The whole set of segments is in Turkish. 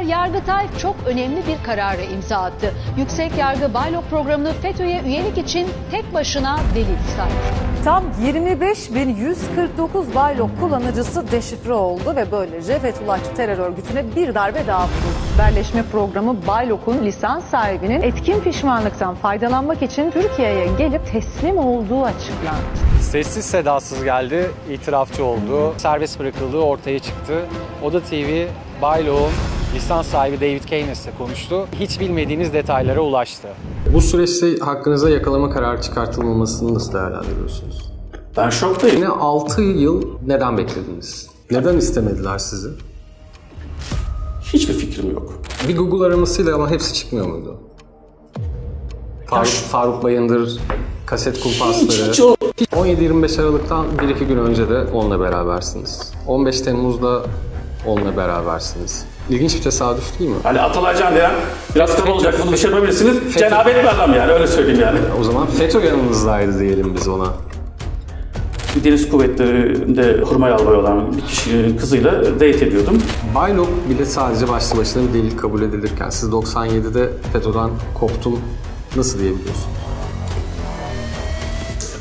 Yargıtay çok önemli bir kararı imza attı. Yüksek Yargı Baylok programını FETÖ'ye üyelik için tek başına delil saydı. Tam 25.149 Baylok kullanıcısı deşifre oldu ve böylece Fethullahçı terör örgütüne bir darbe daha vuruldu. Haberleşme programı Baylok'un lisans sahibinin etkin pişmanlıktan faydalanmak için Türkiye'ye gelip teslim olduğu açıklandı. Sessiz sedasız geldi, itirafçı oldu, serbest bırakıldığı ortaya çıktı. Oda TV, Baylok'un lisans sahibi David Keynes'le konuştu. Hiç bilmediğiniz detaylara ulaştı. Bu süreçte hakkınıza yakalama kararı çıkartılmamasını nasıl değerlendiriyorsunuz? Ben şoktayım. Yine 6 yıl neden beklediniz? Neden istemediler sizi? Hiçbir fikrim yok. Bir Google aramasıyla ama hepsi çıkmıyor muydu? Faruk, Faruk Bayındır, kaset kumpasları. Hiç o 17-25 Aralık'tan 1-2 gün önce de onunla berabersiniz. 15 Temmuz'da onunla berabersiniz. İlginç bir tesadüf değil mi? Hani Atalay Can diyen biraz kitap olacak bunu şey yapabilirsiniz. Cenabet bir adam yani öyle söyleyeyim yani. O zaman FETÖ yanınızdaydı diyelim biz ona. Deniz kuvvetlerinde kurmay albay olan bir kişinin kızıyla date ediyordum. Baylok bile sadece başlı başına bir delil kabul edilirken siz 97'de FETÖ'den koptum nasıl diyebiliyorsunuz?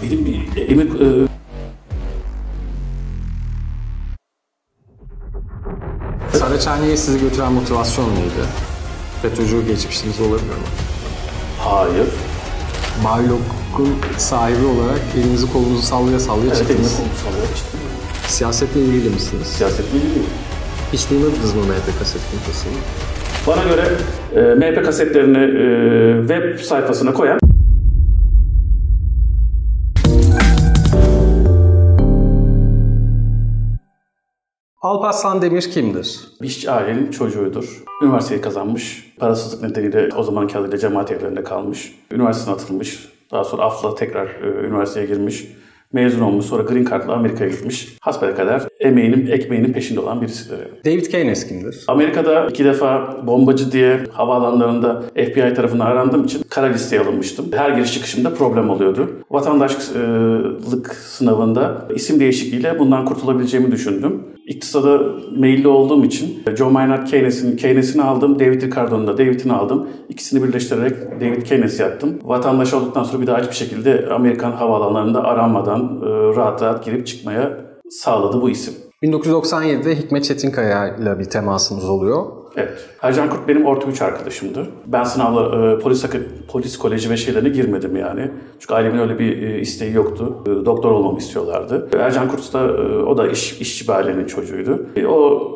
Benim bir emir e, Saraçhane'ye sizi götüren motivasyon neydi? FETÖ'cü geçmişiniz olabilir mi? hayır. Baylok'un sahibi olarak elinizi kolunuzu sallaya sallaya Evet, elimi çıktınız. kolumu sallıyor çıktım. Siyasetle ilgili misiniz? Siyasetle ilgili. Hiç duymadınız mı MHP kaset kumpasını? Bana göre e, MHP kasetlerini e, web sayfasına koyan Alparslan Demir kimdir? işçi ailenin çocuğudur. Üniversiteyi kazanmış. Parasızlık nedeniyle o zamanki adıyla cemaat evlerinde kalmış. Üniversitesine atılmış. Daha sonra AFL'a tekrar e, üniversiteye girmiş. Mezun olmuş. Sonra Green Card'la Amerika'ya gitmiş. Hasbelkader emeğinin, ekmeğinin peşinde olan birisidir. David Keynes kimdir? Amerika'da iki defa bombacı diye havaalanlarında FBI tarafından arandığım için kara listeye alınmıştım. Her giriş çıkışımda problem oluyordu. Vatandaşlık sınavında isim değişikliğiyle bundan kurtulabileceğimi düşündüm. İktisada meyilli olduğum için John Maynard Keynes'in Keynes'ini aldım, David Ricardo'nun da David'ini aldım. İkisini birleştirerek David Keynes yaptım. Vatandaş olduktan sonra bir daha hiçbir şekilde Amerikan havaalanlarında aranmadan e, rahat rahat girip çıkmaya sağladı bu isim. 1997'de Hikmet Çetinkaya ile bir temasınız oluyor. Evet. Ercan Kurt benim orta üç arkadaşımdı. Ben sınavla e, polis polis koleji ve şeylerine girmedim yani. Çünkü ailemin öyle bir e, isteği yoktu. E, doktor olmamı istiyorlardı. Ercan Kurt da e, o da iş, işçi bir ailenin çocuğuydu. E, o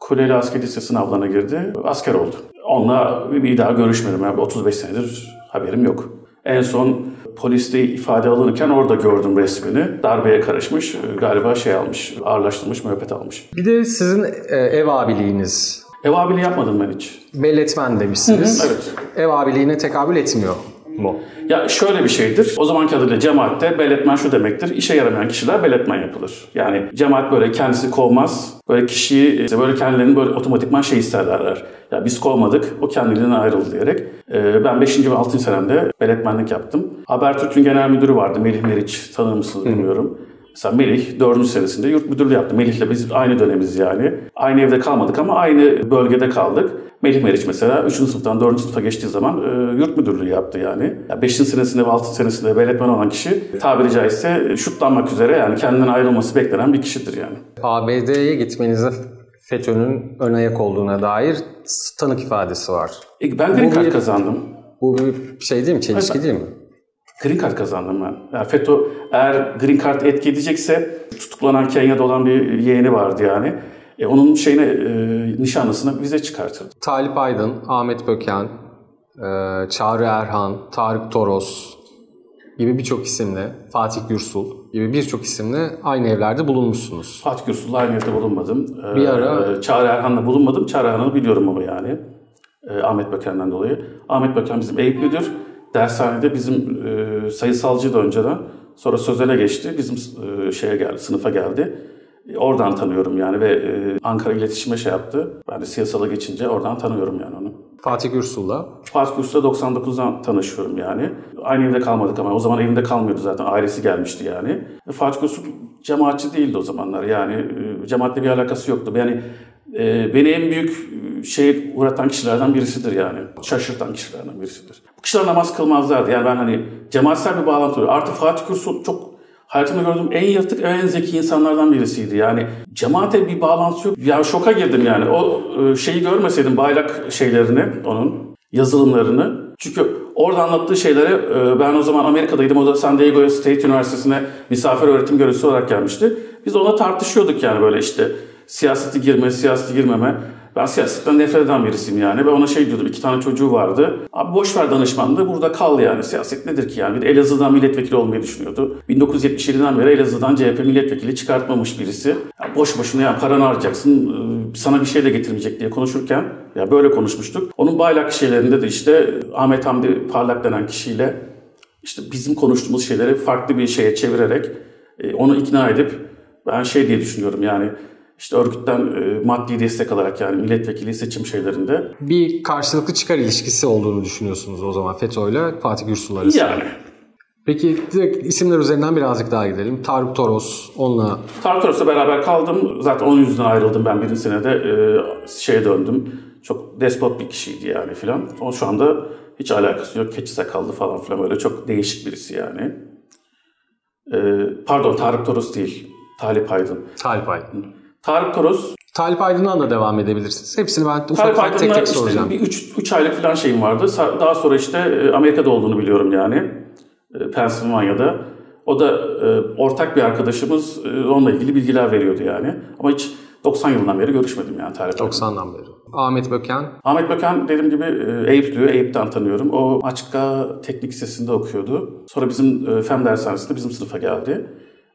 Kuleli Asker Lise sınavlarına girdi. Asker oldu. Onunla bir daha görüşmedim. Yani 35 senedir haberim yok. En son poliste ifade alınırken orada gördüm resmini. Darbeye karışmış. e, Galiba şey almış, ağırlaştırmış, müebbet almış. Bir de sizin e, ev abiliğiniz. Ev abiliği yapmadım ben hiç. Belletmen demişsiniz. Evet. Ev abiliğine tekabül etmiyor mu? Ya şöyle bir şeydir. O zamanki adıyla cemaatte belletmen şu demektir. İşe yaramayan kişiler belletmen yapılır. Yani cemaat böyle kendisi kovmaz. Böyle kişiyi işte böyle kendilerini böyle otomatikman şey isterlerler. Ya biz kovmadık. O kendiliğinden ayrıldı diyerek. Ee, ben 5. ve 6. senemde belletmenlik yaptım. Habertürk'ün genel müdürü vardı. Melih Meriç. Tanır mısınız bilmiyorum. Mesela Melih 4. senesinde yurt müdürlüğü yaptı. Melih'le biz aynı dönemiz yani. Aynı evde kalmadık ama aynı bölgede kaldık. Melih Meriç mesela 3. sınıftan 4. sınıfa geçtiği zaman e, yurt müdürlüğü yaptı yani. 5. senesinde ve 6. senesinde belletmen olan kişi tabiri caizse şutlanmak üzere yani kendinden ayrılması beklenen bir kişidir yani. ABD'ye gitmenize FETÖ'nün ön ayak olduğuna dair tanık ifadesi var. E, ben Green kazandım. Bu bir şey değil mi? Çelişki Hayır, değil mi? Green Card kazandım ben. Yani FETÖ eğer Green Card etki edecekse tutuklanan Kenya'da olan bir yeğeni vardı yani. E, onun şeyine e, nişanlısına vize çıkartırdı. Talip Aydın, Ahmet Böken, e, Çağrı Erhan, Tarık Toros gibi birçok isimle, Fatih Gürsul gibi birçok isimle aynı evlerde bulunmuşsunuz. Fatih Gürsul'la aynı yerde bulunmadım. Ee, Bir ara- Çağrı Erhan'la bulunmadım. Çağrı Erhan'ı biliyorum ama yani. Ee, Ahmet Böken'den dolayı. Ahmet Böken bizim Eyüplüdür. Dershanede bizim e, sayısalcıydı önceden. Sonra Sözel'e geçti. Bizim e, şeye geldi, sınıfa geldi. E, Oradan tanıyorum yani ve e, Ankara iletişime şey yaptı. Ben de siyasala geçince oradan tanıyorum yani onu. Fatih Gürsul'la. Fatih Gürsul'la 99'dan tanışıyorum yani. Aynı evde kalmadık ama o zaman evinde kalmıyordu zaten. Ailesi gelmişti yani. Ve Fatih Gürsul cemaatçi değildi o zamanlar. Yani e, cemaatle bir alakası yoktu. Yani e, beni en büyük şey uğratan kişilerden birisidir yani. Şaşırtan kişilerden birisidir. Bu kişiler namaz kılmazlardı. Yani ben hani cemaatsel bir bağlantı oluyor. Artı Fatih Kursul çok hayatımda gördüğüm en yırtık, en zeki insanlardan birisiydi. Yani cemaate bir bağlantısı yok. Ya şoka girdim yani. O e, şeyi görmeseydim bayrak şeylerini, onun yazılımlarını. Çünkü orada anlattığı şeyleri e, ben o zaman Amerika'daydım. O da San Diego State Üniversitesi'ne misafir öğretim görevlisi olarak gelmişti. Biz ona tartışıyorduk yani böyle işte siyaseti girme, siyaseti girmeme. Ben siyasetten nefret eden birisiyim yani. Ve ona şey diyordum, iki tane çocuğu vardı. Abi boş ver danışmanlığı, burada kal yani. Siyaset nedir ki yani? Bir de Elazığ'dan milletvekili olmayı düşünüyordu. 1977'den beri Elazığ'dan CHP milletvekili çıkartmamış birisi. Ya boş boşuna ya paranı harcayacaksın, ıı, sana bir şey de getirmeyecek diye konuşurken ya böyle konuşmuştuk. Onun baylak şeylerinde de işte Ahmet Hamdi Parlak denen kişiyle işte bizim konuştuğumuz şeyleri farklı bir şeye çevirerek e, onu ikna edip ben şey diye düşünüyorum yani işte örgütten e, maddi destek alarak yani milletvekili seçim şeylerinde. Bir karşılıklı çıkar ilişkisi olduğunu düşünüyorsunuz o zaman FETÖ ile Fatih Gürsul arasında. Yani. Peki direkt isimler üzerinden birazcık daha gidelim. Tarık Toros, onunla... Tarık Toros'la beraber kaldım. Zaten onun yüzünden ayrıldım ben birinci senede. E, şeye döndüm. Çok despot bir kişiydi yani filan. O şu anda hiç alakası yok. Keçi sakallı falan filan böyle çok değişik birisi yani. E, pardon Tarık Toros değil. Talip Aydın. Talip Aydın. Tarık Toros Talip Aydın'dan da devam edebilirsiniz. Hepsini ben ufak Talip ufak tek tek işte soracağım. bir 3 aylık falan şeyim vardı. Daha sonra işte e, Amerika'da olduğunu biliyorum yani. E, Pennsylvania'da. O da e, ortak bir arkadaşımız onunla ilgili bilgiler veriyordu yani. Ama hiç 90 yılından beri görüşmedim yani Talip Aydın'la. 90'dan beri. Ahmet Böken, Ahmet Böken dediğim gibi Eyüp diyor. Eyüp'ten tanıyorum. O Açık'a teknik lisesinde okuyordu. Sonra bizim fen dershanesinde bizim sınıfa geldi.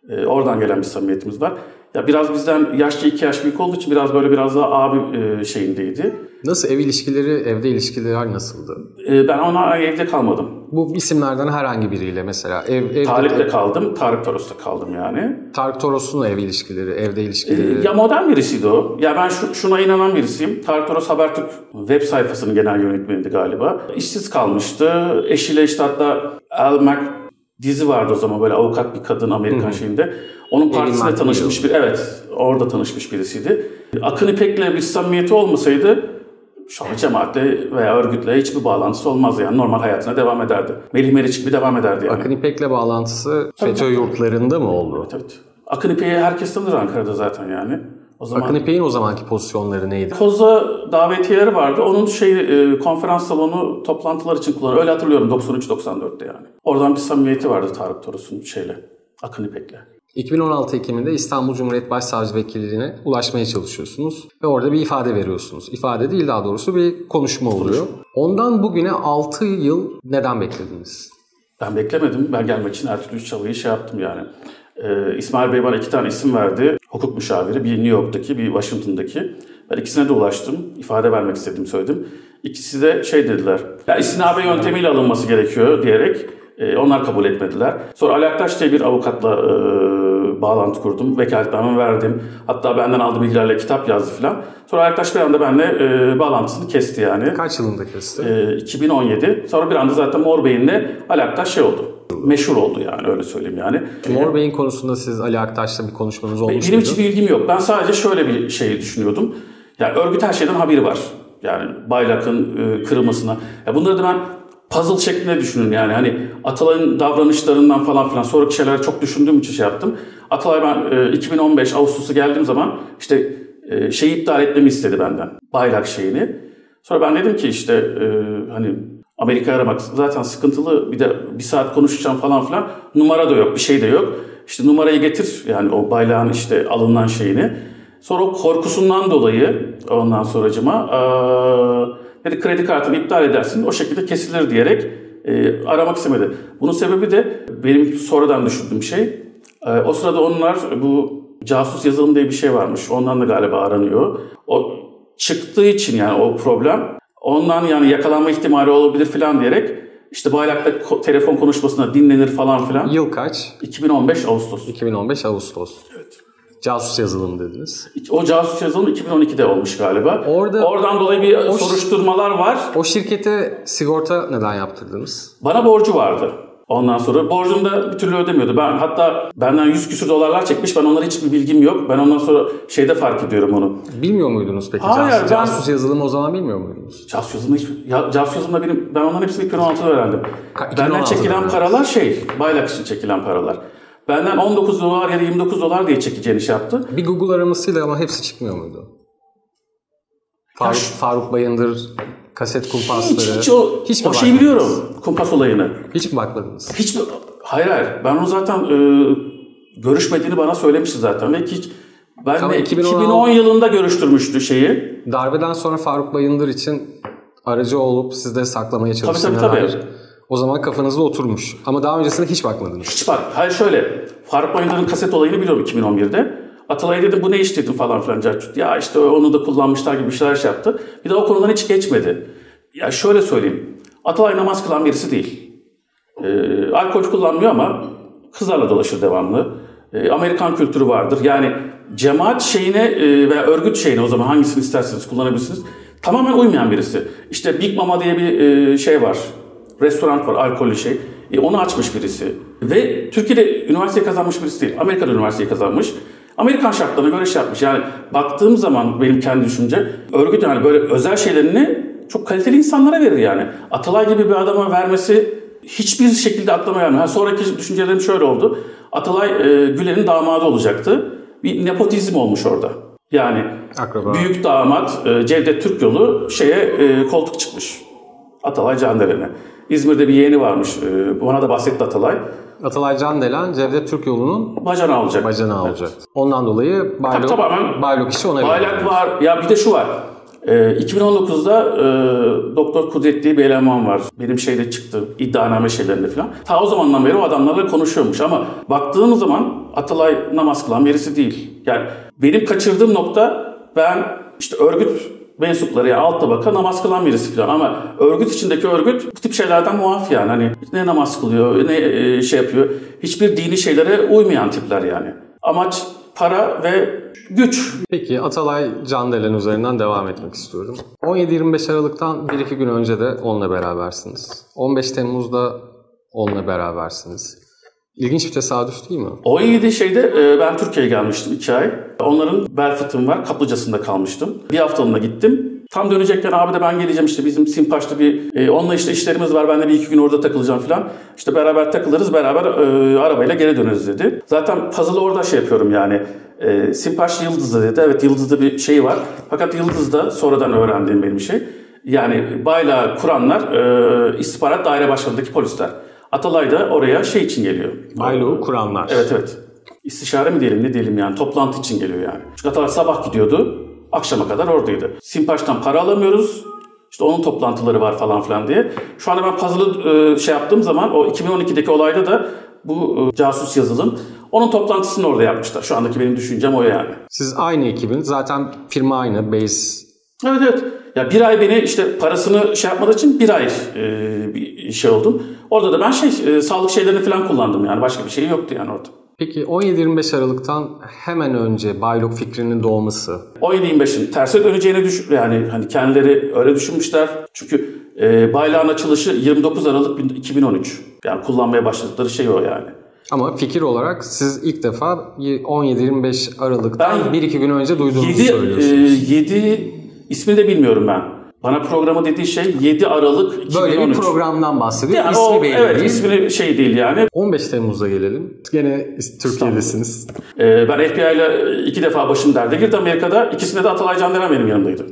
E, Oradan gelen bir samimiyetimiz var. Ya biraz bizden yaşça iki yaş büyük olduğu için biraz böyle biraz daha abi e, şeyindeydi. nasıl ev ilişkileri, evde ilişkiler nasıldı? E, Ben ona evde kalmadım. Bu isimlerden herhangi biriyle mesela ev, evde Talip'le kaldım, Tarık Toros'ta kaldım yani. Tarık Toros'un ev ilişkileri, evde E, ilişkileri. Ya modern birisiydi o. Ya ben şu, şuna inanan birisiyim. Tarık Toros Habertürk web sayfasının genel yönetmeniydi galiba. İşsiz kalmıştı. Eşiyle işte hatta Al Mac dizi vardı o zaman böyle avukat bir kadın Amerikan şeyinde. Onun partisinde tanışmış bir evet orada tanışmış birisiydi. Akın İpek'le bir samimiyeti olmasaydı şu an cemaatle veya örgütle hiçbir bağlantısı olmazdı yani normal hayatına devam ederdi. Melih Meriç gibi devam ederdi yani. Akın İpek'le bağlantısı FETÖ yurtlarında mı oldu? Evet, evet. Akın İpek'i herkes tanır Ankara'da zaten yani. O zaman Akın İpek'in o zamanki pozisyonları neydi? Koza davetiyeleri vardı. Onun şey e, konferans salonu toplantılar için kullanıyor. Öyle hatırlıyorum 93-94'te yani. Oradan bir samimiyeti vardı Tarık Toros'un şeyle. Akın İpek'le. 2016 Ekim'inde İstanbul Cumhuriyet Başsavcı Vekilliğine ulaşmaya çalışıyorsunuz ve orada bir ifade veriyorsunuz. İfade değil daha doğrusu bir konuşma oluyor. Ondan bugüne 6 yıl neden beklediniz? Ben beklemedim. Ben gelmek için her türlü çabayı şey yaptım yani. Ee, İsmail Bey bana iki tane isim verdi. Hukuk müşaviri. Bir New York'taki, bir Washington'daki. Ben ikisine de ulaştım. İfade vermek istediğimi söyledim. İkisi de şey dediler. Ya istinabe yöntemiyle alınması gerekiyor diyerek e, onlar kabul etmediler. Sonra Ali Aktaş diye bir avukatla e, bağlantı kurdum. Vekaletname verdim. Hatta benden aldığı bilgilerle kitap yazdı filan. Sonra Ali Aktaş bir anda benimle e, bağlantısını kesti yani. Kaç yılında kesti? Ee, 2017. Sonra bir anda zaten Mor Bey'inle Ali Aktaş şey oldu. Meşhur oldu yani öyle söyleyeyim yani. Mor Bey'in konusunda siz Ali Aktaş'la bir konuşmanız olmuş Benim muydu? bilgim yok. Ben sadece şöyle bir şey düşünüyordum. Yani örgüt her şeyden haberi var. Yani baylakın e, kırılmasına. Ya bunları da ben puzzle şeklinde düşünün yani. Hani Atalay'ın davranışlarından falan filan sonraki şeyler çok düşündüğüm için şey yaptım. Atalay ben e, 2015 Ağustos'u geldiğim zaman işte e, şeyi iptal etmemi istedi benden. Bayrak şeyini. Sonra ben dedim ki işte e, hani Amerika aramak zaten sıkıntılı. Bir de bir saat konuşacağım falan filan. Numara da yok, bir şey de yok. İşte numarayı getir yani o baylağın işte alınan şeyini. Sonra o korkusundan dolayı ondan sonracıma eee dedi kredi kartını iptal edersin o şekilde kesilir diyerek eee, aramak istemedi. Bunun sebebi de benim sonradan düşündüğüm şey. Eee, o sırada onlar bu casus yazılım diye bir şey varmış. Ondan da galiba aranıyor. O çıktığı için yani o problem ondan yani yakalanma ihtimali olabilir falan diyerek işte baylakta ko- telefon konuşmasına dinlenir falan filan. Yıl kaç? 2015 Ağustos. 2015 Ağustos. Evet. Casus yazılım dediniz. O casus yazılım 2012'de olmuş galiba. Orada- Oradan dolayı bir soruşturmalar var. O şirkete sigorta neden yaptırdınız? Bana borcu vardı. Ondan sonra borcunu da bir türlü ödemiyordu. Ben hatta benden 100 küsür dolarlar çekmiş. Ben onlara hiçbir bilgim yok. Ben ondan sonra şeyde fark ediyorum onu. Bilmiyor muydunuz peki? Hayır, casus, ben- casus yazılımı o zaman bilmiyor muydunuz? Casus yazılımda hiç, ya, casus yazılımda benim, ben onların hepsini 2016'da öğrendim. Ha, Benden 2016'da çekilen öğrendiniz. paralar şey, baylak için çekilen paralar. Benden 19 dolar ya da 29 dolar diye çekeceğini şey yaptı. Bir Google aramasıyla ama hepsi çıkmıyor muydu? Faruk, Faruk Bayındır, kaset kumpasları. Hiç, hiç o, Hiç o şeyi biliyorum. Kumpas olayını. Hiç mi bakmadınız? Hiç mi? Hayır hayır. Ben onu zaten e, görüşmediğini bana söylemişti zaten. Ve hiç ben Ama de 2016 2010 yılında görüştürmüştü şeyi. Darbeden sonra Faruk Bayındır için aracı olup sizde saklamaya çalıştığına tabii, tabii. dair o zaman kafanızda oturmuş. Ama daha öncesinde hiç bakmadınız. Hiç bak. Hayır şöyle. Faruk Bayındır'ın kaset olayını biliyorum 2011'de. Atalay'a dedim bu ne iş dedim falan filan. Carcut. Ya işte onu da kullanmışlar gibi bir şeyler şey yaptı. Bir de o konudan hiç geçmedi. Ya şöyle söyleyeyim. Atalay namaz kılan birisi değil. Ee, alkol kullanmıyor ama kızlarla dolaşır devamlı. Ee, Amerikan kültürü vardır. Yani cemaat şeyine e, veya örgüt şeyine o zaman hangisini isterseniz kullanabilirsiniz. Tamamen uymayan birisi. İşte Big Mama diye bir e, şey var. Restoran var, alkollü şey. E, onu açmış birisi. Ve Türkiye'de üniversite kazanmış birisi değil. Amerika'da üniversiteyi kazanmış. Amerikan şartlarına göre şey yapmış. Yani baktığım zaman benim kendi düşünce örgüt yani böyle özel şeylerini çok kaliteli insanlara verir yani. Atalay gibi bir adama vermesi hiçbir şekilde aklıma gelmiyor. Ha, sonraki düşüncelerim şöyle oldu. Atalay e, Güler'in damadı olacaktı. Bir nepotizm olmuş orada. Yani Akraba. büyük damat e, Cevdet Türkyolu şeye e, koltuk çıkmış. Atalay Candelen'e. İzmir'de bir yeğeni varmış. E, bana da bahsetti Atalay. Atalay Candelen, Cevdet Türk yolu'nun Bacana alacak. bacanağı olacak. Ondan dolayı Baylok, tamamen- Baylok işi ona veriyor. var. Ya bir de şu var. Ee, 2019'da e, Doktor Kudret diye bir eleman var. Benim şeyde çıktı. iddianame şeylerinde falan. Ta o zamandan beri o adamlarla konuşuyormuş. Ama baktığım zaman Atalay namaz kılan birisi değil. Yani benim kaçırdığım nokta ben işte örgüt mensupları yani alt tabaka namaz kılan birisi falan ama örgüt içindeki örgüt bu tip şeylerden muaf yani hani ne namaz kılıyor ne e, şey yapıyor hiçbir dini şeylere uymayan tipler yani. Amaç para ve güç. Peki Atalay Candelen üzerinden devam etmek istiyorum. 17-25 Aralık'tan 1-2 gün önce de onunla berabersiniz. 15 Temmuz'da onunla berabersiniz. İlginç bir tesadüf değil mi? 17 şeyde e, ben Türkiye'ye gelmiştim 2 ay. Onların bel var. Kaplıcası'nda kalmıştım. Bir haftalığına gittim. Tam dönecekken abi de ben geleceğim işte bizim Simpaş'ta bir e, onunla işte işlerimiz var. Ben de bir iki gün orada takılacağım falan. İşte beraber takılırız beraber e, arabayla geri döneriz dedi. Zaten puzzle'ı orada şey yapıyorum yani. E, Simpaş Yıldız'da dedi. Evet Yıldız'da bir şey var. Fakat Yıldız'da sonradan öğrendiğim benim şey. Yani baylağı kuranlar e, istihbarat daire başkanındaki polisler. Atalay da oraya şey için geliyor. Baylok'u kuranlar. Evet evet. İstişare mi diyelim ne diyelim yani toplantı için geliyor yani. Çünkü Atalay sabah gidiyordu akşama kadar oradaydı. Simpaş'tan para alamıyoruz. İşte onun toplantıları var falan filan diye. Şu anda ben puzzle'ı e, şey yaptığım zaman o 2012'deki olayda da bu e, casus yazılım onun toplantısını orada yapmışlar. Şu andaki benim düşüncem o yani. Siz aynı ekibin. Zaten firma aynı. Base Evet evet. Ya bir ay beni işte parasını şey yapmadığı için bir ay e, bir şey oldum. Orada da ben şey e, sağlık şeylerini falan kullandım yani başka bir şey yoktu yani orada. Peki 17-25 Aralık'tan hemen önce Baylok fikrinin doğması. 17-25'in terse döneceğini düş yani hani kendileri öyle düşünmüşler. Çünkü e, baylağın açılışı 29 Aralık 2013. Yani kullanmaya başladıkları şey o yani. Ama fikir olarak siz ilk defa 17-25 Aralık'tan Ben 1-2 gün önce duyduğunuzu 7 söylüyorsunuz. 7 ismini de bilmiyorum ben. Bana programı dediği şey 7 Aralık 2013. Böyle bir programdan bahsediyor. Yani İsmi o, belli evet değil. ismi şey değil yani. 15 Temmuz'a gelelim. Gene Türkiye'desiniz. Ee, ben FBI ile iki defa başım derde girdi Amerika'da. İkisinde de Atalay Candelen benim yanımdaydı.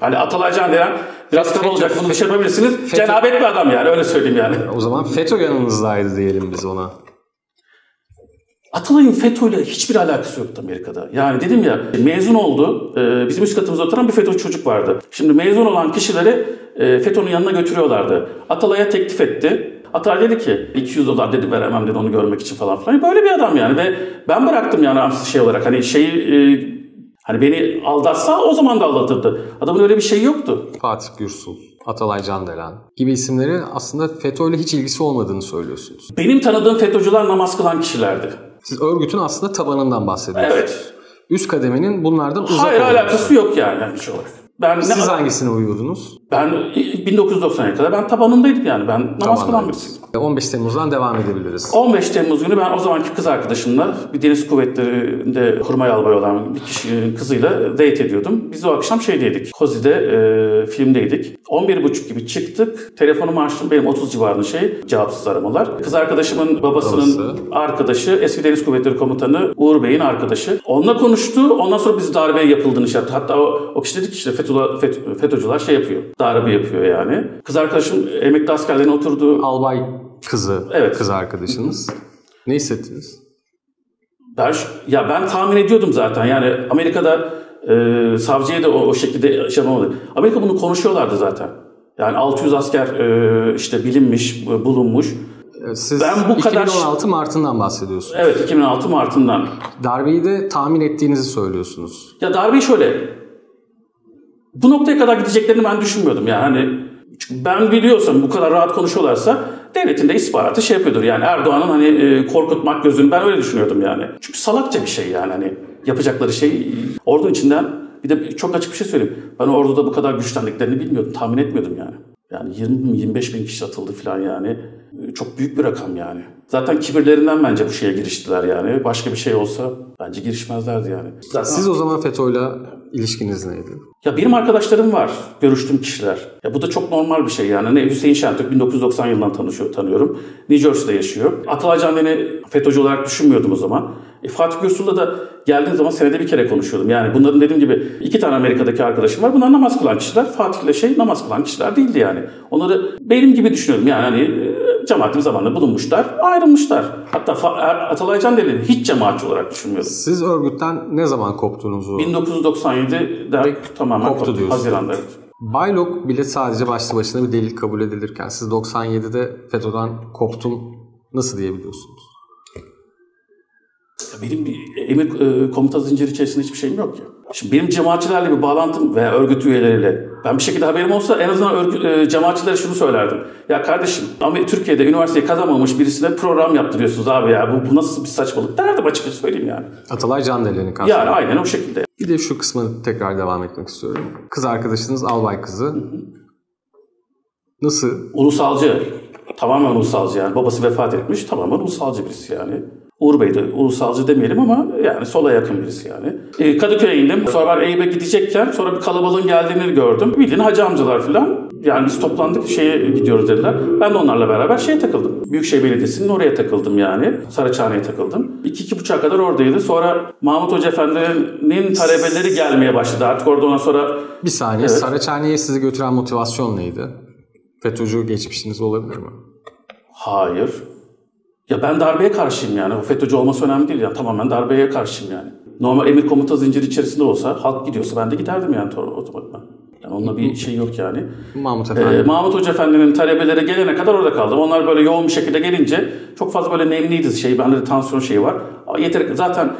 Hani Atalay Candelen biraz kaba olacak bunu bir şey Cenabet bir adam yani öyle söyleyeyim yani. O zaman FETÖ yanınızdaydı diyelim biz ona. Atalay'ın FETÖ'yle hiçbir alakası yoktu Amerika'da. Yani dedim ya mezun oldu. Ee, bizim üst katımızda oturan bir FETÖ çocuk vardı. Şimdi mezun olan kişileri e, FETÖ'nün yanına götürüyorlardı. Atalay'a teklif etti. Atalay dedi ki 200 dolar dedi veremem dedi onu görmek için falan filan. Böyle bir adam yani ve ben bıraktım yani şey olarak hani şeyi e, hani beni aldatsa o zaman da aldatırdı. Adamın öyle bir şeyi yoktu. Fatih Gürsul, Atalay Candelen gibi isimleri aslında FETÖ ile hiç ilgisi olmadığını söylüyorsunuz. Benim tanıdığım FETÖ'cüler namaz kılan kişilerdi. Siz örgütün aslında tabanından bahsediyorsunuz. Evet. Üst kademenin bunlardan uzak Hayır alakası yok yani yani şey olarak. Ben ne- Siz hangisine uyuyordunuz? Ben 1990'a kadar ben tabanındaydım yani. Ben namaz kılan birisiydim. 15 Temmuz'dan devam edebiliriz. 15 Temmuz günü ben o zamanki kız arkadaşımla bir deniz kuvvetlerinde kurmay albay olan bir kişinin kızıyla date ediyordum. Biz o akşam şeydeydik. Kozi'de e, filmdeydik. 11.30 gibi çıktık. Telefonumu açtım. Benim 30 civarında şey cevapsız aramalar. Kız arkadaşımın babasının Babası. arkadaşı eski Deniz Kuvvetleri Komutanı Uğur Bey'in arkadaşı. Onunla konuştu. Ondan sonra biz darbe yapıldığını şey yaptı. Hatta o, o kişi dedi ki işte FETÖ'cüler şey yapıyor. Darbe yapıyor yani. Kız arkadaşım emekli askerlerine oturdu. Albay kızı, Evet. kız arkadaşınız. Ne hissettiniz? Ben ya ben tahmin ediyordum zaten. Yani Amerika'da e, savcıya da o, o şekilde şey yapamadı. Amerika bunu konuşuyorlardı zaten. Yani 600 asker e, işte bilinmiş, e, bulunmuş. Ee, Siz Ben bu kadar- 2016 Mart'ından bahsediyorsunuz. Evet 2006 Mart'ından. Darbeyi de tahmin ettiğinizi söylüyorsunuz. Ya darbeyi şöyle. Bu noktaya kadar gideceklerini ben düşünmüyordum. Yani hani ben biliyorsam bu kadar rahat konuşuyorlarsa devletin de istihbaratı şey yapıyordur. Yani Erdoğan'ın hani e, korkutmak gözünü ben öyle düşünüyordum yani. Çünkü salakça bir şey yani hani yapacakları şey ordunun içinden bir de çok açık bir şey söyleyeyim. Ben orduda bu kadar güçlendiklerini bilmiyordum. Tahmin etmiyordum yani. Yani 20-25 bin kişi atıldı falan yani. Çok büyük bir rakam yani. Zaten kibirlerinden bence bu şeye giriştiler yani. Başka bir şey olsa bence girişmezlerdi yani. Zaten... Siz o zaman FETÖ'yle ilişkiniz neydi? Ya benim arkadaşlarım var, görüştüğüm kişiler. Ya bu da çok normal bir şey yani. Ne Hüseyin Şentürk 1990 yılından tanışıyor, tanıyorum. New Jersey'de yaşıyor. Atalay Canden'i FETÖ'cü olarak düşünmüyordum o zaman. E, Fatih Gürsul'la da geldiğim zaman senede bir kere konuşuyordum. Yani bunların dediğim gibi iki tane Amerika'daki arkadaşım var. Bunlar namaz kılan kişiler. Fatih'le şey namaz kılan kişiler değildi yani. Onları benim gibi düşünüyordum. Yani hani cemaatim zamanında bulunmuşlar, ayrılmışlar. Hatta Er- Atalay Canden'i hiç cemaatçi olarak düşünmüyordum. Siz örgütten ne zaman koptuğunuzu? 1997'de tamamen Koptu koptu. diyorsun. Haziran'da. Baylok bile sadece başlı başına bir delil kabul edilirken siz 97'de FETÖ'den koptum nasıl diyebiliyorsunuz? Ya Benim bir emir e, komuta zinciri içerisinde hiçbir şeyim yok ki. Şimdi benim cemaatçilerle bir bağlantım veya örgüt üyeleriyle ben bir şekilde haberim olsa en azından örgü, e, cemaatçilere şunu söylerdim. Ya kardeşim ama Türkiye'de üniversiteyi kazanmamış birisine program yaptırıyorsunuz abi ya bu, bu nasıl bir saçmalık derdim açıkça söyleyeyim yani. Atalay Candelen'i kastediyorum. Yani aynen o şekilde. Bir de şu kısmı tekrar devam etmek istiyorum. Kız arkadaşınız albay kızı. Nasıl? Ulusalcı. Tamamen ulusalcı yani. Babası vefat etmiş. Tamamen ulusalcı birisi yani. Uğur Bey de ulusalcı demeyelim ama yani sola yakın birisi yani. E, Kadıköy'e indim. Sonra ben Eyüp'e gidecekken sonra bir kalabalığın geldiğini gördüm. Bildiğin hacı amcalar falan. Yani biz toplandık şeye gidiyoruz dediler. Ben de onlarla beraber şeye takıldım. Büyükşehir Belediyesi'nin oraya takıldım yani. Saraçhane'ye takıldım. İki, iki buçuğa kadar oradaydı. Sonra Mahmut Hoca Efendi'nin talebeleri gelmeye başladı. Artık orada ondan sonra Bir saniye. Evet. Saraçhane'ye sizi götüren motivasyon neydi? FETÖ'cü geçmişiniz olabilir mi? Hayır. Ya ben darbeye karşıyım yani. O FETÖ'cü olması önemli değil. Yani tamamen darbeye karşıyım yani. Normal emir komuta zinciri içerisinde olsa, halk gidiyorsa ben de giderdim yani to- otomatikman. Yani onunla bir şey yok yani. Mahmut Ee, Efendi. Mahmut Hoca Efendi'nin talebeleri gelene kadar orada kaldım. Onlar böyle yoğun bir şekilde gelince çok fazla böyle nemliydi şey. Bende de tansiyon şeyi var. Ama yeter zaten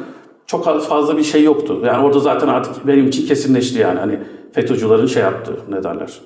çok fazla bir şey yoktu. Yani orada zaten artık benim için kesinleşti yani. Hani FETÖ'cülerin şey yaptı ne derler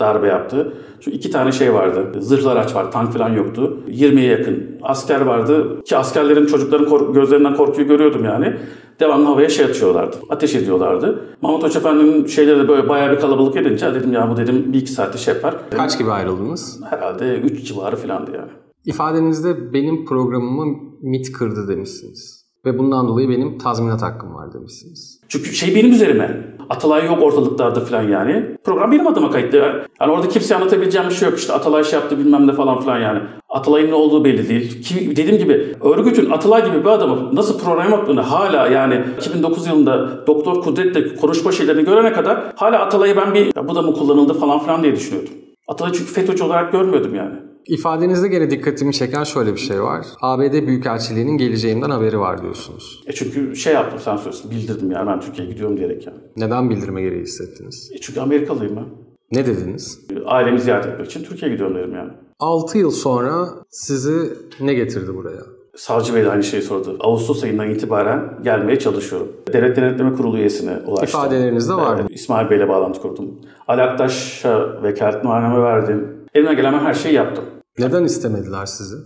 darbe yaptı. Şu iki tane şey vardı. Zırhlı araç var, tank falan yoktu. 20'ye yakın asker vardı. Ki askerlerin çocukların kork- gözlerinden korkuyu görüyordum yani. Devamlı havaya şey atıyorlardı. Ateş ediyorlardı. Mahmut Hoca Efendi'nin şeyleri de böyle bayağı bir kalabalık edince dedim ya bu dedim bir iki saatte şey yapar. Kaç gibi ayrıldınız? Herhalde 3 civarı falandı yani. İfadenizde benim programımı MIT kırdı demişsiniz. Ve bundan dolayı benim tazminat hakkım var demişsiniz. Çünkü şey benim üzerime. Atalay yok ortalıklarda falan yani. Program benim adıma kayıtlı. Yani orada kimseye anlatabileceğim bir şey yok. İşte Atalay şey yaptı bilmem ne falan filan yani. Atalay'ın ne olduğu belli değil. Ki dediğim gibi örgütün Atalay gibi bir adamı nasıl program yaptığını hala yani 2009 yılında Doktor Kudret'le konuşma şeylerini görene kadar hala Atalay'ı ben bir bu da mı kullanıldı falan filan diye düşünüyordum. Atalay'ı çünkü FETÖ'cü olarak görmüyordum yani. İfadenizde gene dikkatimi çeken şöyle bir şey var. ABD Büyükelçiliği'nin geleceğinden haberi var diyorsunuz. E çünkü şey yaptım sen söylüyorsun bildirdim yani ben Türkiye'ye gidiyorum diyerek yani. Neden bildirme gereği hissettiniz? E çünkü Amerikalıyım ben. Ne dediniz? Ailemi ziyaret etmek için Türkiye'ye gidiyorum dedim yani. 6 yıl sonra sizi ne getirdi buraya? Savcı Bey de aynı şeyi sordu. Ağustos ayından itibaren gelmeye çalışıyorum. Devlet Denetleme Kurulu üyesine ulaştım. İfadelerinizde var mı? Evet, İsmail Bey'le bağlantı kurdum. Ali Aktaş'a vekaletnameme verdim. Elime gelen her şeyi yaptım. Neden istemediler sizi?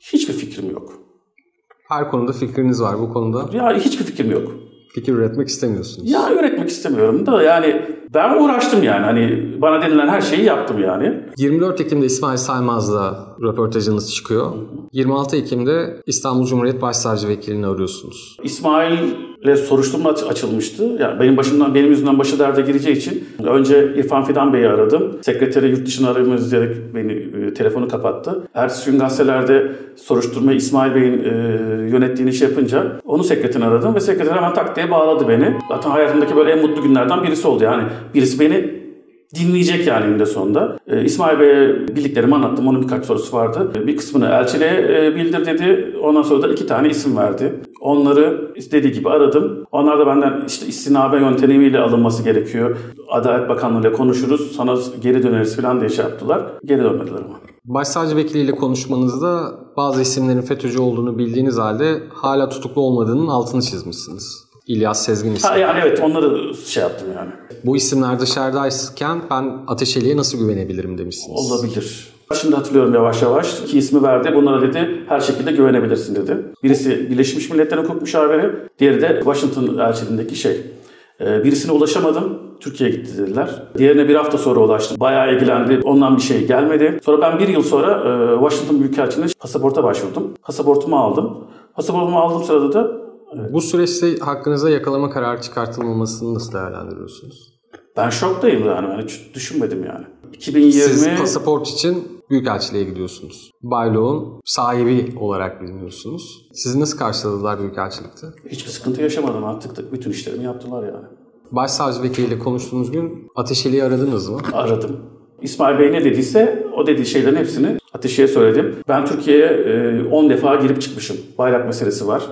Hiçbir fikrim yok. Her konuda fikriniz var. Bu konuda Ya hiçbir fikrim yok. fikir üretmek istemiyorsunuz. Ya üretmek istemiyorum da yani Ben uğraştım yani. Hani bana denilen her şeyi yaptım yani. 24 Ekim'de İsmail Saymaz'la röportajınız çıkıyor. 26 Ekim'de İstanbul Cumhuriyet Başsavcı Vekilini arıyorsunuz. İsmail'le soruşturma aç- açılmıştı. Yani benim başımdan benim yüzümden başı derde gireceği için önce İrfan Fidan Bey'i aradım. Sekreteri yurt dışına aramıyoruz diyerek beni e, telefonu kapattı. Ertesi gün gazetelerde soruşturma İsmail Bey'in e, yönettiğini şey yapınca onu sekreterini aradım ve sekreter hemen tak diye bağladı beni. Zaten hayatımdaki böyle en mutlu günlerden birisi oldu. Yani birisi beni dinleyecek yani eninde sonunda. Ee, İsmail Bey'e bildiklerimi anlattım. Onun birkaç sorusu vardı. Bir kısmını elçiliğe e, bildir dedi. Ondan sonra da iki tane isim verdi. Onları istediği gibi aradım. Onlar da benden işte istinabe yöntemiyle alınması gerekiyor. Adalet Bakanlığı'yla konuşuruz. Sana geri döneriz falan diye şey yaptılar. Geri dönmediler ama. Başsavcı vekiliyle konuşmanızda bazı isimlerin FETÖ'cü olduğunu bildiğiniz halde hala tutuklu olmadığının altını çizmişsiniz. İlyas Sezgin ismi. Ha, yani evet onları şey yaptım yani. Bu isimler dışarıdayken ben Ateşeli'ye nasıl güvenebilirim demişsiniz. Olabilir. Şimdi hatırlıyorum yavaş yavaş. İki ismi verdi. Bunlara dedi her şekilde güvenebilirsin dedi. Birisi Birleşmiş Milletler Hukuk Müşaviri. Diğeri de Washington elçiliğindeki şey. Ee, birisine ulaşamadım. Türkiye'ye gitti dediler. Diğerine bir hafta sonra ulaştım. Bayağı ilgilendi. Ondan bir şey gelmedi. Sonra ben bir yıl sonra e, Washington Büyükelçiliğine pasaporta başvurdum. Pasaportumu aldım. Pasaportumu aldığım sırada da Bu süreçte hakkınızda yakalama kararı çıkartılmamasını nasıl değerlendiriyorsunuz? ben şoktayım yani. Ben hiç düşünmedim yani. 2020 Siz pasaport için Büyükelçiliğe gidiyorsunuz. Bayloğ'un sahibi olarak biliniyorsunuz. Sizi nasıl karşıladılar Büyükelçilikte? hiçbir sıkıntı yaşamadım. Artık da bütün işlerimi yaptılar yani. Başsavcı vekiliyle konuştuğunuz gün Ateşeli'yi aradınız mı? aradım. İsmail Bey ne dediyse o dediği şeylerin hepsini Ateşe'ye söyledim. Ben Türkiye'ye e, 10 defa girip çıkmışım. Bayrak meselesi var.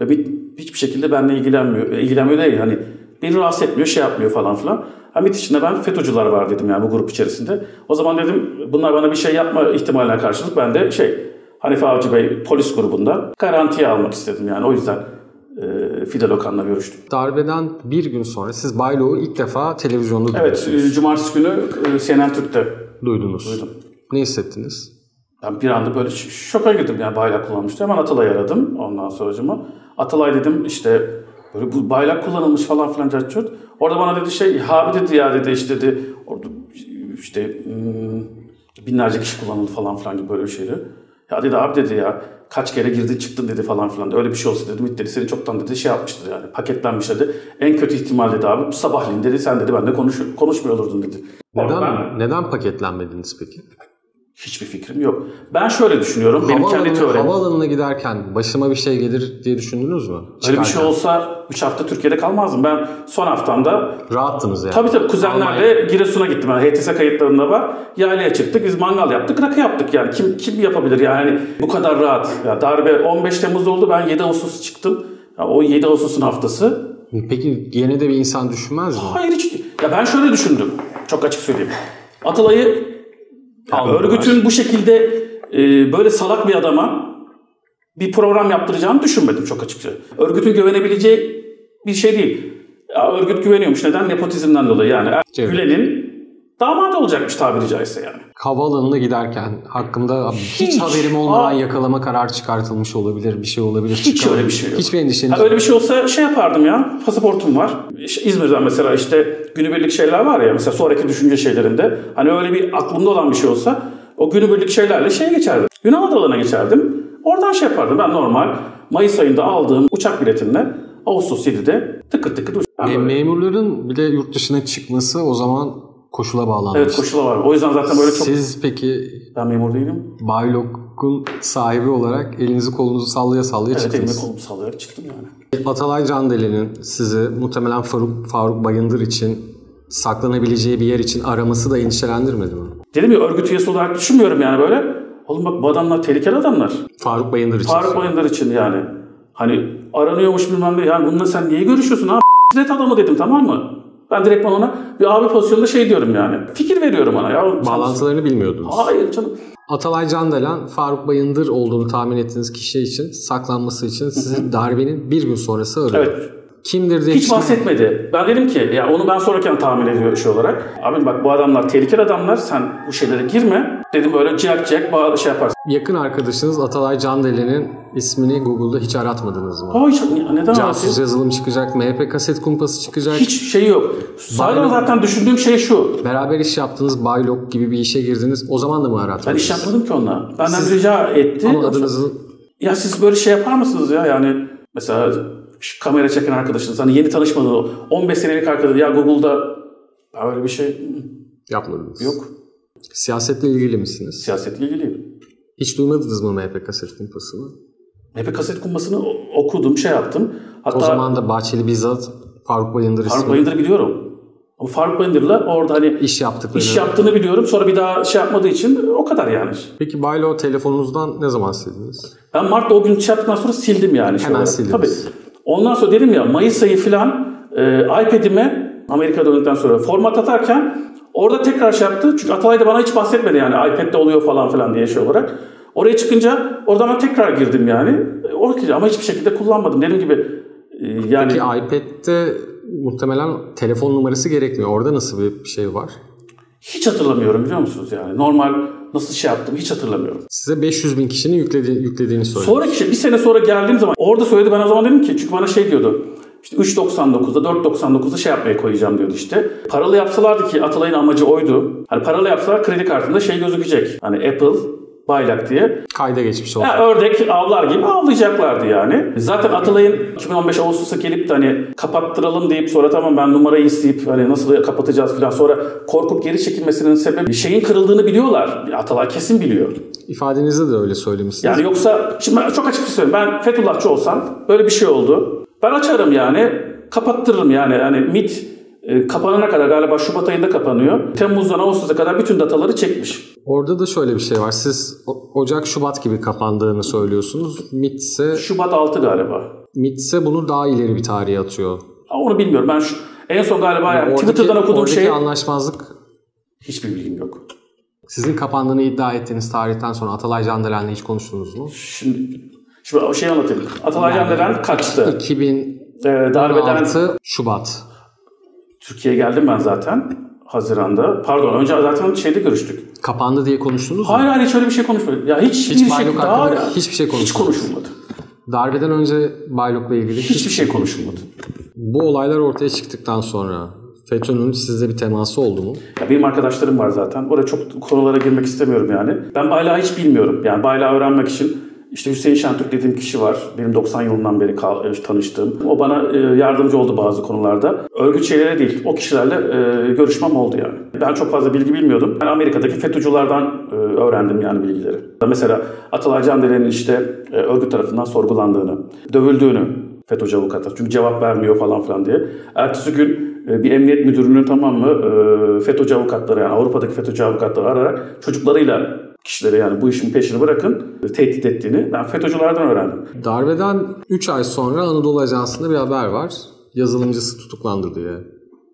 Ve bir, hiçbir şekilde benimle ilgilenmiyor. E, ilgilenmiyor değil hani beni rahatsız etmiyor, şey yapmıyor falan filan. Ha MİT içinde ben FETÖ'cüler var dedim yani bu grup içerisinde. O zaman dedim bunlar bana bir şey yapma ihtimaline karşılık ben de şey Hanife Avcı Bey polis grubunda garantiye almak istedim yani o yüzden e, Fidel Okan'la görüştüm. Darbeden bir gün sonra siz Bayloğ'u ilk defa televizyonda Evet, duydunuz. e, cumartesi günü e, CNN Türk'te duydunuz. duydum. Ne hissettiniz? Ben bir anda böyle şoka girdim yani bayrak kullanmıştı. Hemen Atalay'ı aradım ondan sonracıma. Atalay dedim işte böyle bu bayrak kullanılmış falan filan cacurt. Orada bana dedi şey abi dedi ya dedi işte dedi orada işte hmm, binlerce kişi kullanıldı falan filan gibi böyle bir şeydi. Ya dedi abi dedi ya kaç kere girdin çıktın dedi falan filan. Öyle bir şey olsa dedim dedi seni çoktan dedi şey yapmıştır yani paketlenmiş dedi. En kötü ihtimal dedi abi sabahleyin dedi sen dedi benimle konuş, konuşmuyor olurdun dedi. Neden, Ben- neden paketlenmediniz peki? Hiçbir fikrim yok. Ben şöyle düşünüyorum. Benim kendi teorim. havaalanına giderken başıma bir şey gelir diye düşündünüz mü? Öyle bir Çıkarken. şey olsa 3 hafta Türkiye'de kalmazdım. Ben son haftamda Rahattınız yani. tabii tabii kuzenlerle Giresun'a gittim. Yani HTS kayıtlarında var. Yaylaya çıktık. Biz mangal yaptık. Rakı yaptık yani. Kim kim yapabilir yani bu kadar rahat. Ya darbe 15 Temmuz'da oldu. Ben 7 Ağustos çıktım. Ya o 7 Ağustos'un haftası. Peki yine de bir insan düşünmez mi? Hayır hiç. Ya ben şöyle düşündüm. Çok açık söyleyeyim. Atalay'ı ya Aldılar. örgütün bu şekilde e, böyle salak bir adama bir program yaptıracağını düşünmedim çok açıkça. Örgütün güvenebileceği bir şey değil. Ya örgüt güveniyormuş. Neden? Nepotizmden dolayı yani. Gülen'in damadı olacakmış tabiri caizse yani. Havaalanına giderken hakkında hiç, Hiç. haberim olmadan Aa. yakalama kararı çıkartılmış olabilir, bir şey olabilir. Hiç çıkar- öyle bir şey yok. Hiçbir endişeniz Ha, öyle bir şey olsa şey yapardım ya. Pasaportum var. İşte İzmir'den mesela işte günübirlik şeyler var ya mesela sonraki düşünce şeylerinde. Hani öyle bir aklımda olan bir şey olsa o günübirlik şeylerle şeye geçerdim. Yunan adalarına geçerdim. Oradan şey yapardım. Ben normal Mayıs ayında aldığım uçak biletimle Ağustos 7'de tıkır tıkır uç- Ben Me- memurların bile yurt dışına çıkması o zaman koşula bağlanmış. Evet koşula var. O yüzden zaten böyle çok... Siz peki Ben memur değilim. Baylok'un sahibi olarak elinizi kolunuzu sallaya sallaya Evet çıktınız. kolumu sallayarak çıktım yani. Atalay Candelen'in sizi muhtemelen Faruk, Faruk Bayındır için saklanabileceği bir yer için araması da endişelendirmedi mi? Dedim ya örgüt üyesi olarak düşünmüyorum yani böyle. Oğlum bak bu adamlar tehlikeli adamlar. Faruk Bayındır için. Faruk Bayındır için yani. Hani aranıyormuş bilmem ne. Yani bununla sen niye görüşüyorsun abi? Adamı dedim tamam mı? Ben direkt ona bir abi pozisyonunda şey diyorum yani. Fikir veriyorum ona ya. Bağlantılarını bilmiyordunuz. Hayır canım. Atalay Candelen, Faruk Bayındır olduğunu tahmin ettiğiniz kişi için saklanması için sizi darbenin bir gün sonrası arıyor. Evet. Kimdir diye Hiç bahsetmedi. Ben dedim ki ya onu ben sonraken tahmin ediyor şey olarak. Abi bak bu adamlar tehlikeli adamlar. Sen bu şeylere girme. Dedim böyle ciyak ciyak bağ- şey yaparsın. Yakın arkadaşınız Atalay Candelen'in ismini Google'da hiç aratmadınız mı? Hiç neden Casus yazılım çıkacak, MHP kaset kumpası çıkacak. Hiç şey yok. Sadece zaten düşündüğüm şey şu. Beraber iş yaptığınız Baylok gibi bir işe girdiniz. O zaman da mı aratmadınız? Ben iş yapmadım ki onunla. Benden rica etti. Ama adınızı Ya siz böyle şey yapar mısınız ya? Yani mesela şu kamera çeken arkadaşınız hani yeni tanışmadığınız o 15 senelik arkadaş ya Google'da böyle bir şey yapmadınız. yok. Siyasetle ilgili misiniz? Siyasetle ilgiliyim. Hiç duymadınız mı MHP kaset kumpasını? Hep kaset kumbasını o- okudum, şey yaptım. Hatta O zaman da Bahçeli bizzat Faruk Bayındır Faruk Bayındır biliyorum. Ama Faruk Bayındır'la orada hani iş yaptıklarını. iş yaptığını biliyorum. Sonra bir daha şey yapmadığı için o kadar yani. Peki Baylo telefonunuzdan ne zaman sildiniz? Ben Mart'ta o gün şey yaptıktan sonra sildim yani. şey Hemen olarak. sildiniz. Tabii. Ondan sonra dedim ya Mayıs ayı falan e, iPad'ime Amerika'da döndükten sonra format atarken orada tekrar şey yaptı. Çünkü Atalay da bana hiç bahsetmedi yani iPad'de oluyor falan filan diye şey olarak. Oraya çıkınca orada ben tekrar girdim yani. E, Orada ama hiçbir şekilde kullanmadım. Dediğim gibi e, yani Ki iPad'de muhtemelen telefon numarası gerekmiyor. Orada nasıl bir şey var? hiç hatırlamıyorum biliyor musunuz yani. Normal nasıl şey yaptım hiç hatırlamıyorum. Size 500 bin kişinin yükledi, yüklediğini söyledi. Sonraki şey bir sene sonra geldiğim zaman orada söyledi ben o zaman dedim ki çünkü bana şey diyordu. İşte 3.99'da 4.99'da şey yapmaya koyacağım diyordu işte. Paralı yapsalardı ki Atalay'ın amacı oydu. Hani paralı yapsalar kredi kartında şey gözükecek. Hani Apple Baylak diye. Kayda geçmiş. Ya ördek avlar gibi avlayacaklardı yani. Zaten Atalay'ın 2015 Ağustos'a gelip de hani kapattıralım deyip sonra tamam ben numarayı isteyip hani nasıl kapatacağız falan sonra korkup geri çekilmesinin sebebi şeyin kırıldığını biliyorlar. Atalay kesin biliyor. İfadenizde de öyle söylemişsiniz. Yani yoksa şimdi ben çok açık şey söyleyeyim. Ben Fethullahçı olsam böyle bir şey oldu. Ben açarım yani kapattırırım yani. Yani MIT kapanana kadar galiba Şubat ayında kapanıyor. Temmuz'dan Ağustos'a kadar bütün dataları çekmiş. Orada da şöyle bir şey var. Siz Ocak, Şubat gibi kapandığını söylüyorsunuz. MIT ise, Şubat 6 galiba. MIT ise bunu daha ileri bir tarihe atıyor. Onu bilmiyorum. Ben şu, en son galiba yani Oradaki- Twitter'dan okuduğum oradaki şey anlaşmazlık hiçbir bilgim yok. sizin kapandığını iddia ettiğiniz tarihten sonra Atalay Candelen'le hiç konuştunuz mu? Şimdi, şimdi o şeyi anlatayım. Atalay Candelen kaçtı. 2016 Ee, darbeden Şubat. Türkiye'ye geldim ben zaten. Haziran'da. Pardon önce zaten şeyde görüştük. Kapandı diye konuştunuz mu? Hayır hayır hiç öyle bir şey konuşmadık. Ya hiç, Hiç bir şey daha hiçbir şey hiç konuşmadınız. konuşulmadı. Darbeden önce Baylok'la ilgili Hiçbir şey konuşulmadı. Bu olaylar ortaya çıktıktan sonra FETÖ'nün sizde bir teması oldu mu? Ya benim arkadaşlarım var zaten. Oraya çok konulara girmek istemiyorum yani. Ben baylağı hiç bilmiyorum. Yani baylağı öğrenmek için işte Hüseyin Şentürk dediğim kişi var. Benim 90 yılından beri e, tanıştığım. O bana e, yardımcı oldu bazı konularda. Örgüt şeylere değil, o kişilerle e, görüşmem oldu yani. Ben çok fazla bilgi bilmiyordum. Ben Amerika'daki FETÖ'cülerden öğrendim yani bilgileri. Mesela Atalay Candelen'in işte örgüt tarafından sorgulandığını, dövüldüğünü FETÖ'cü avukata. Çünkü cevap vermiyor falan filan diye. Ertesi gün bir emniyet müdürünün tamam mı FETÖ'cü avukatları yani Avrupa'daki FETÖ'cü avukatları ararak çocuklarıyla kişileri yani bu işin peşini bırakın tehdit ettiğini ben FETÖ'cülerden öğrendim. Darbeden 3 ay sonra Anadolu Ajansı'nda bir haber var. Yazılımcısı tutuklandı diye.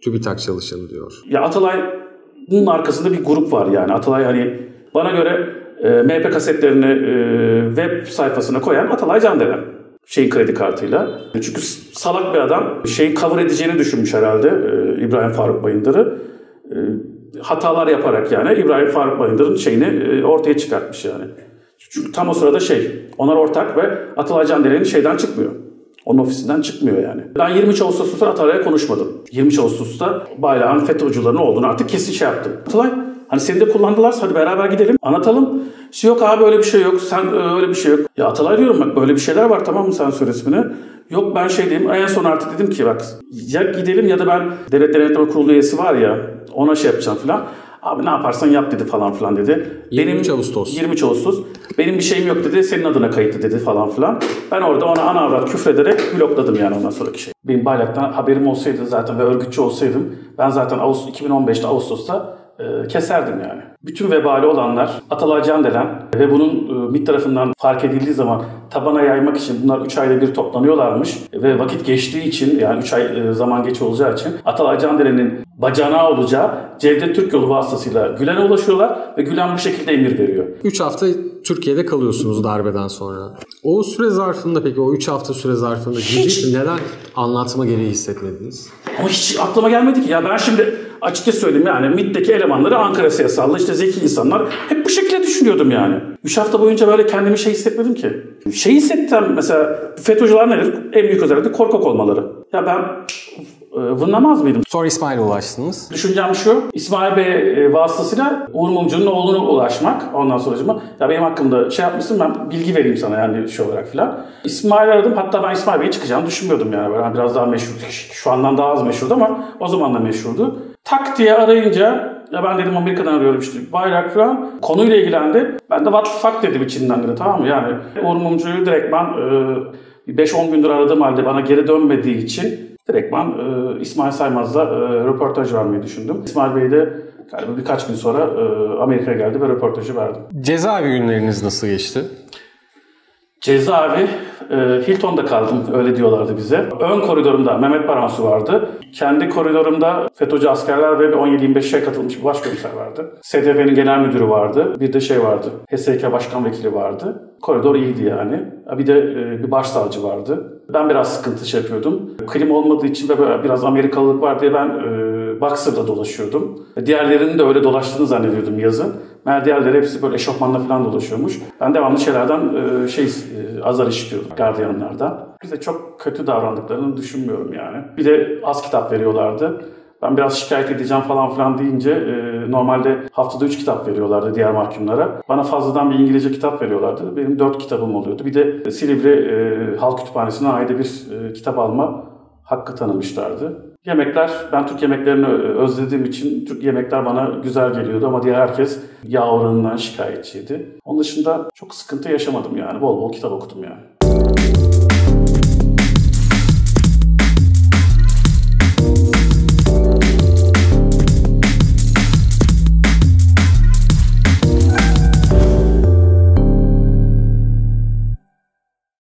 TÜBİTAK çalışanı diyor. Ya Atalay'ın arkasında bir grup var yani. Atalay hani bana göre e, MHP kasetlerini e, web sayfasına koyan Atalay Candelen. Şeyin kredi kartıyla. Çünkü salak bir adam şeyin cover edeceğini düşünmüş herhalde e, İbrahim Faruk Bayındır'ı. E, hatalar yaparak yani İbrahim Faruk Bayındır'ın şeyini e, ortaya çıkartmış yani. Çünkü tam o sırada şey, onlar ortak ve Atalay Candelen'in şeyden çıkmıyor. Onun ofisinden çıkmıyor yani. Ben 23 Ağustos'ta Atalay'a konuşmadım. 23 Ağustos'ta bayrağın FETÖ'cülerinin olduğunu artık kesin şey yaptım. Atalay hani seni de kullandılarsa hadi beraber gidelim anlatalım. İşte yok abi öyle bir şey yok. Sen e, öyle bir şey yok. Ya Atalay diyorum bak böyle bir şeyler var tamam mı sen söyle ismini. Yok ben şey diyeyim en son artık dedim ki bak ya gidelim ya da ben devlet denetleme kurulu üyesi var ya ona şey yapacağım falan. Abi ne yaparsan yap dedi falan filan dedi. 23 Ağustos. 23 Ağustos. Benim bir şeyim yok dedi. Senin adına kayıtlı dedi falan filan. Ben orada ona ana avrat küfrederek blokladım yani ondan sonraki şey. Benim baylaktan haberim olsaydı zaten ve örgütçü olsaydım ben zaten Ağustos, 2015'te Ağustos'ta e, keserdim yani. Bütün vebali olanlar Atalay Candelen ve bunun e, MİT tarafından fark edildiği zaman tabana yaymak için bunlar 3 ayda bir toplanıyorlarmış ve vakit geçtiği için yani 3 ay e, zaman geç olacağı için Atalay Candelen'in bacanağı olacağı Cevdet Türk yolu vasıtasıyla Gülen'e ulaşıyorlar ve Gülen bu şekilde emir veriyor. 3 hafta Türkiye'de kalıyorsunuz darbeden sonra. O süre zarfında peki o 3 hafta süre zarfında Hiç. neden anlatma gereği hissetmediniz? Ama hiç aklıma gelmedi ki. Ya ben şimdi açıkça söyleyeyim yani MİT'teki elemanları Ankara siyasallı işte zeki insanlar hep bu şekilde düşünüyordum yani. 3 hafta boyunca böyle kendimi şey hissetmedim ki. Şey hissettim mesela FETÖ'cüler nedir? En büyük özelliği korkak olmaları. Ya ben e, vınlamaz mıydım? Sonra İsmail'e ulaştınız. Düşüncem şu, İsmail Bey e, vasıtasıyla Uğur Mumcu'nun oğluna ulaşmak. Ondan sonra ya benim hakkımda şey yapmışsın ben bilgi vereyim sana yani şey olarak filan. İsmail'i aradım. Hatta ben İsmail Bey'in çıkacağını düşünmüyordum yani. Böyle hani biraz daha meşhur. Şu andan daha az meşhurdu ama o zaman da meşhurdu. Tak diye arayınca ya ben dedim Amerika'dan arıyorum işte bayrak falan. Konuyla ilgilendi. Ben de what the fuck dedim içinden dedi tamam mı? Yani Uğur Mumcu'yu direkt ben e, 5-10 gündür aradığım halde bana geri dönmediği için direktman e, İsmail Saymaz'la e, röportaj vermeyi düşündüm. İsmail Bey de galiba birkaç gün sonra e, Amerika'ya geldi ve röportajı verdim. Cezaevi günleriniz nasıl geçti? Cezaevi, e, Hilton'da kaldım öyle diyorlardı bize. Ön koridorumda Mehmet Baransu vardı. Kendi koridorumda FETÖ'cü askerler ve bir 17-25'e katılmış bir başkomiser vardı. SDV'nin genel müdürü vardı. Bir de şey vardı, HSK başkan vekili vardı. Koridor iyiydi yani. Bir de e, bir başsavcı vardı. Ben biraz sıkıntı şey yapıyordum. Klim olmadığı için böyle biraz Amerikalılık var diye ben e, boxer'la dolaşıyordum. Diğerlerinin de öyle dolaştığını zannediyordum yazın. Meğer diğerleri hepsi böyle eşofmanla falan dolaşıyormuş. Ben devamlı şeylerden e, şey e, azar işitiyordum gardiyanlardan. Bize çok kötü davrandıklarını düşünmüyorum yani. Bir de az kitap veriyorlardı. Ben biraz şikayet edeceğim falan filan deyince e, normalde haftada 3 kitap veriyorlardı diğer mahkumlara. Bana fazladan bir İngilizce kitap veriyorlardı. Benim 4 kitabım oluyordu. Bir de Silivri Halk Kütüphanesi'ne ayda bir kitap alma hakkı tanımışlardı. Yemekler, ben Türk yemeklerini özlediğim için Türk yemekler bana güzel geliyordu ama diğer herkes yağ oranından şikayetçiydi. Onun dışında çok sıkıntı yaşamadım yani. Bol bol kitap okudum yani.